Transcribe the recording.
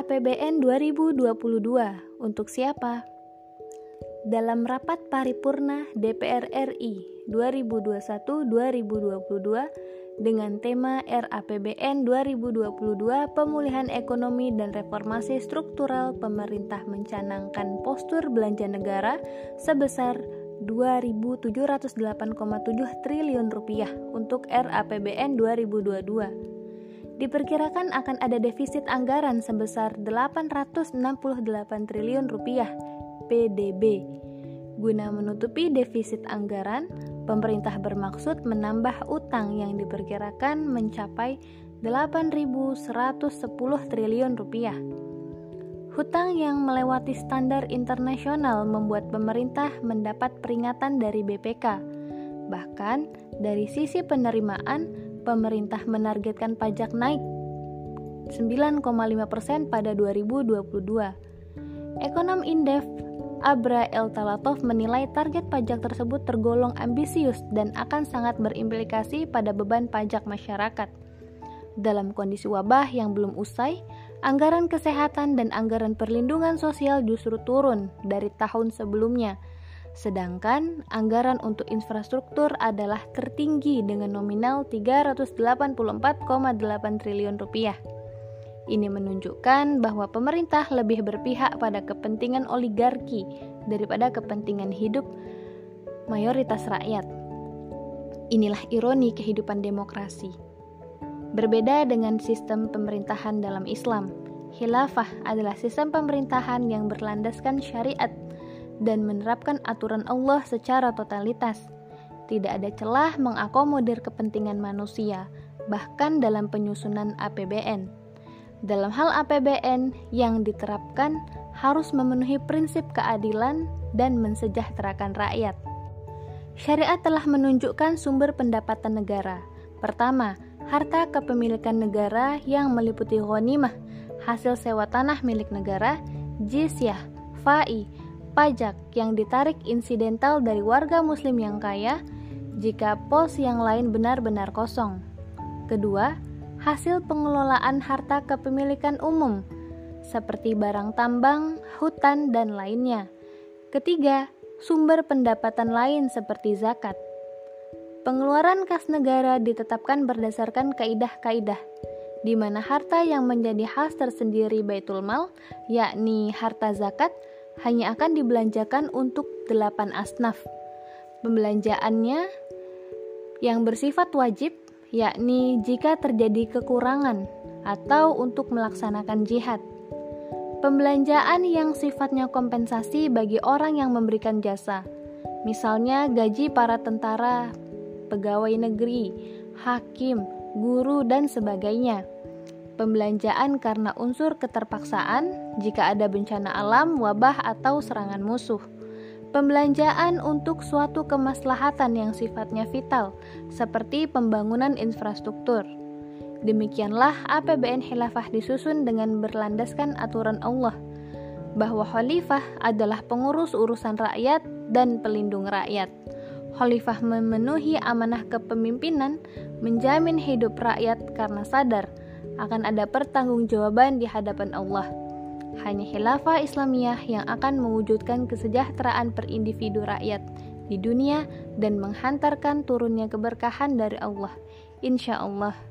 RAPBN 2022 untuk siapa? Dalam rapat paripurna DPR RI 2021-2022 dengan tema RAPBN 2022 Pemulihan Ekonomi dan Reformasi Struktural Pemerintah mencanangkan postur belanja negara sebesar 2.708,7 triliun rupiah untuk RAPBN 2022 diperkirakan akan ada defisit anggaran sebesar 868 triliun rupiah PDB. Guna menutupi defisit anggaran, pemerintah bermaksud menambah utang yang diperkirakan mencapai 8.110 triliun rupiah. Hutang yang melewati standar internasional membuat pemerintah mendapat peringatan dari BPK. Bahkan, dari sisi penerimaan, pemerintah menargetkan pajak naik 9,5% pada 2022. Ekonom Indef Abra El Talatov menilai target pajak tersebut tergolong ambisius dan akan sangat berimplikasi pada beban pajak masyarakat. Dalam kondisi wabah yang belum usai, anggaran kesehatan dan anggaran perlindungan sosial justru turun dari tahun sebelumnya Sedangkan anggaran untuk infrastruktur adalah tertinggi dengan nominal 384,8 triliun rupiah. Ini menunjukkan bahwa pemerintah lebih berpihak pada kepentingan oligarki daripada kepentingan hidup mayoritas rakyat. Inilah ironi kehidupan demokrasi. Berbeda dengan sistem pemerintahan dalam Islam, khilafah adalah sistem pemerintahan yang berlandaskan syariat dan menerapkan aturan Allah secara totalitas. Tidak ada celah mengakomodir kepentingan manusia, bahkan dalam penyusunan APBN. Dalam hal APBN yang diterapkan harus memenuhi prinsip keadilan dan mensejahterakan rakyat. Syariat telah menunjukkan sumber pendapatan negara. Pertama, harta kepemilikan negara yang meliputi ghanimah, hasil sewa tanah milik negara, jizyah, fai, pajak yang ditarik insidental dari warga muslim yang kaya jika pos yang lain benar-benar kosong. Kedua, hasil pengelolaan harta kepemilikan umum seperti barang tambang, hutan, dan lainnya. Ketiga, sumber pendapatan lain seperti zakat. Pengeluaran kas negara ditetapkan berdasarkan kaidah-kaidah, di mana harta yang menjadi khas tersendiri Baitul Mal, yakni harta zakat, hanya akan dibelanjakan untuk delapan asnaf. Pembelanjaannya yang bersifat wajib, yakni jika terjadi kekurangan atau untuk melaksanakan jihad. Pembelanjaan yang sifatnya kompensasi bagi orang yang memberikan jasa, misalnya gaji para tentara, pegawai negeri, hakim, guru, dan sebagainya pembelanjaan karena unsur keterpaksaan jika ada bencana alam, wabah, atau serangan musuh. Pembelanjaan untuk suatu kemaslahatan yang sifatnya vital, seperti pembangunan infrastruktur. Demikianlah APBN Khilafah disusun dengan berlandaskan aturan Allah, bahwa khalifah adalah pengurus urusan rakyat dan pelindung rakyat. Khalifah memenuhi amanah kepemimpinan, menjamin hidup rakyat karena sadar akan ada pertanggungjawaban di hadapan Allah. Hanya khilafah Islamiyah yang akan mewujudkan kesejahteraan per individu rakyat di dunia dan menghantarkan turunnya keberkahan dari Allah. Insya Allah.